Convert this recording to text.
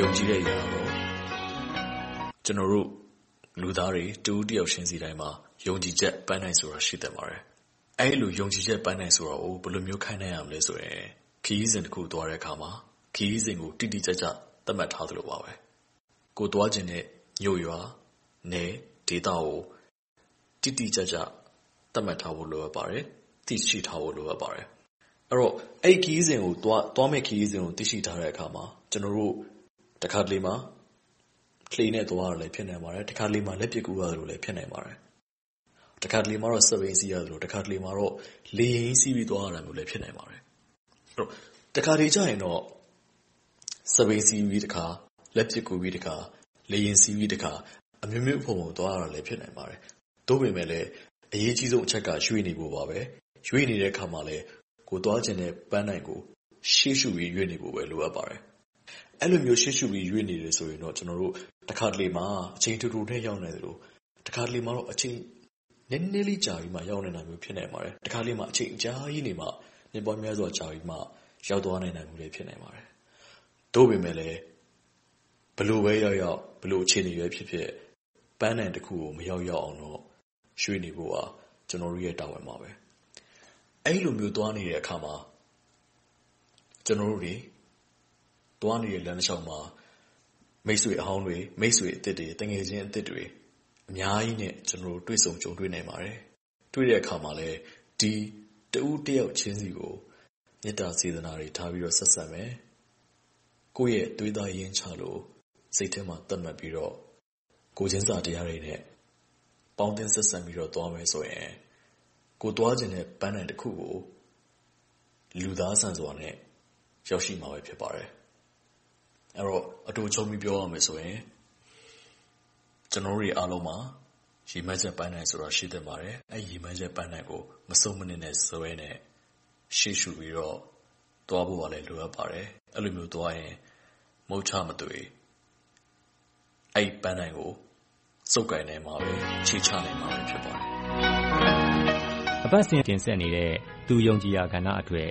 ယုံကြည်တဲ့အရာကတော့ကျနော်တို့လူသားတွေတစ်ဦးတစ်ယောက်ချင်းစီတိုင်းမှာယုံကြည်ချက်ပန်းတိုင်ဆိုတာရှိသင့်ပါတယ်။အဲဒီလိုယုံကြည်ချက်ပန်းတိုင်ဆိုတာကိုဘယ်လိုမျိုးခိုင်းနိုင်ရမလဲဆိုရင်ခရီးစဉ်တစ်ခုသွားတဲ့အခါမှာခရီးစဉ်ကိုတိတိကျကျသတ်မှတ်ထားသလိုပါပဲ။ကိုယ်သွားချင်တဲ့မြို့ရွာ၊နယ်၊ဒေသကိုတိတိကျကျသတ်မှတ်ထားဖို့လိုအပ်ပါတယ်။သိရှိထားဖို့လိုအပ်ပါတယ်။အဲဒီတော့အဲဒီခရီးစဉ်ကိုသွားမယ့်ခရီးစဉ်ကိုသိရှိထားတဲ့အခါမှာကျနော်တို့တ ခါတလေမှာလှေနဲ့သွားတာလည်းဖြစ်နိုင်ပါတယ်။တခါတလေမှာလက်ပစ်ကူးရသလိုလည်းဖြစ်နိုင်ပါတယ်။တခါတလေမှာတော့စက်ဘီးစီးရသလို၊တခါတလေမှာတော့လေယာဉ်စီးပြီးသွားရတာမျိုးလည်းဖြစ်နိုင်ပါတယ်။တခါတလေကျရင်တော့စက်ဘီးစီးပြီးတခါ၊လက်ပစ်ကူးပြီးတခါ၊လေယာဉ်စီးပြီးတခါအမျိုးမျိုးအဖုံဖုံသွားရတာလည်းဖြစ်နိုင်ပါတယ်။သို့ပေမယ့်လည်းအရေးအကြီးဆုံးအချက်ကရွေ့နေဖို့ပါပဲ။ရွေ့နေတဲ့အခါမှာလည်းကိုယ်သွားချင်တဲ့ပန်းတိုင်ကိုရှေ့ရှုပြီးရွေ့နေဖို့ပဲလိုအပ်ပါတယ်။ အဲဒီလိုမျိုးရှေ့ရှုပြီးရွေ့နေတယ်ဆိုရင်တော့ ကျနော်တို့ တခါတလေမှာ အချိန်တိုတိုနဲ့ ရောက်နိုင်သလို တခါတလေမှာတော့ အချိန်နည်းနည်းလေးကြာပြီးမှ ရောက်နိုင်တာမျိုး ဖြစ်နိုင်ပါတယ်။တခါတလေမှာ အချိန်အကြာကြီးနေမှ နှစ်ပေါင်းများစွာကြာပြီးမှ ရောက်သွားနိုင်တာမျိုးလည်း ဖြစ်နိုင်ပါတယ်။သို့ပေမယ့်လည်း ဘယ်လိုပဲရောက်ရောက်၊ဘယ်လိုအခြေအနေပဲဖြစ်ဖြစ် ပန်းတိုင်တခုကို မရောက်ရောက်အောင်တော့ ရွေ့နေဖို့ကကျနော်တို့ရဲ့ တာဝန်ပါပဲ။အဲဒီလိုမျိုး သွားနေတဲ့အခါမှာ ကျနော်တို့တွေ သွားနေတဲ့လမ်းတလျှောက်မှာမိတ်ဆွေအဟောင်းတွေ၊မိတ်ဆွေအသစ်တွေ၊သူငယ်ချင်းအသစ်တွေအများကြီးနဲ့ကျနော်တို့တွေ့ဆုံကြုံတွေ့နိုင်ပါတယ်။တွေ့တဲ့အခါမှာလည်းဒီတစ်ဦးတစ်ယောက်ချင်းစီကိုမေတ္တာစေတနာတွေထားပြီးတော့ဆက်ဆံမယ်။ကိုယ့်ရဲ့သွေးသားရင်းချလို့စိတ်ထဲမှာသတ်မှတ်ပြီးတော့ကိုယ်ချင်းစာတရားတွေနဲ့ပေါင်းသင်းဆက်ဆံပြီးတော့သွားမယ်ဆိုရင်ကိုယ်သွားချင်တဲ့ပန်းတိုင်တခုကိုလူသားဆန်စွာနဲ့ရောက်ရှိမှာပဲဖြစ်ပါတယ်။ အဲဒီတော့အတိုချုပ်ပြီးပြောရမယ်ဆိုရင်ကျနော်တို့တွေအားလုံးမှာရည်မှန်းချက်ပန်းတိုင်ဆိုတာရှိသင့်ပါတယ်။အဲဒီရည်မှန်းချက်ပန်းတိုင်ကိုမဆုတ်မနစ်နဲ့ဇွဲနဲ့ရှေ့ရှုပြီးတော့သွားဖို့ကလည်းလိုအပ်ပါတယ်။အဲဒီလိုမျိုးသွားရင်မုတ်ချမသွေအဲဒီပန်းတိုင်ကိုဆုပ်ကိုင်နိုင်မှာပဲ၊ခြေချနိုင်မှာပဲဖြစ်ပါတယ်။အပတ်စဉ်တင်ဆက်နေတဲ့သူယုံကြည်ရာကဏ္ဍအတွက်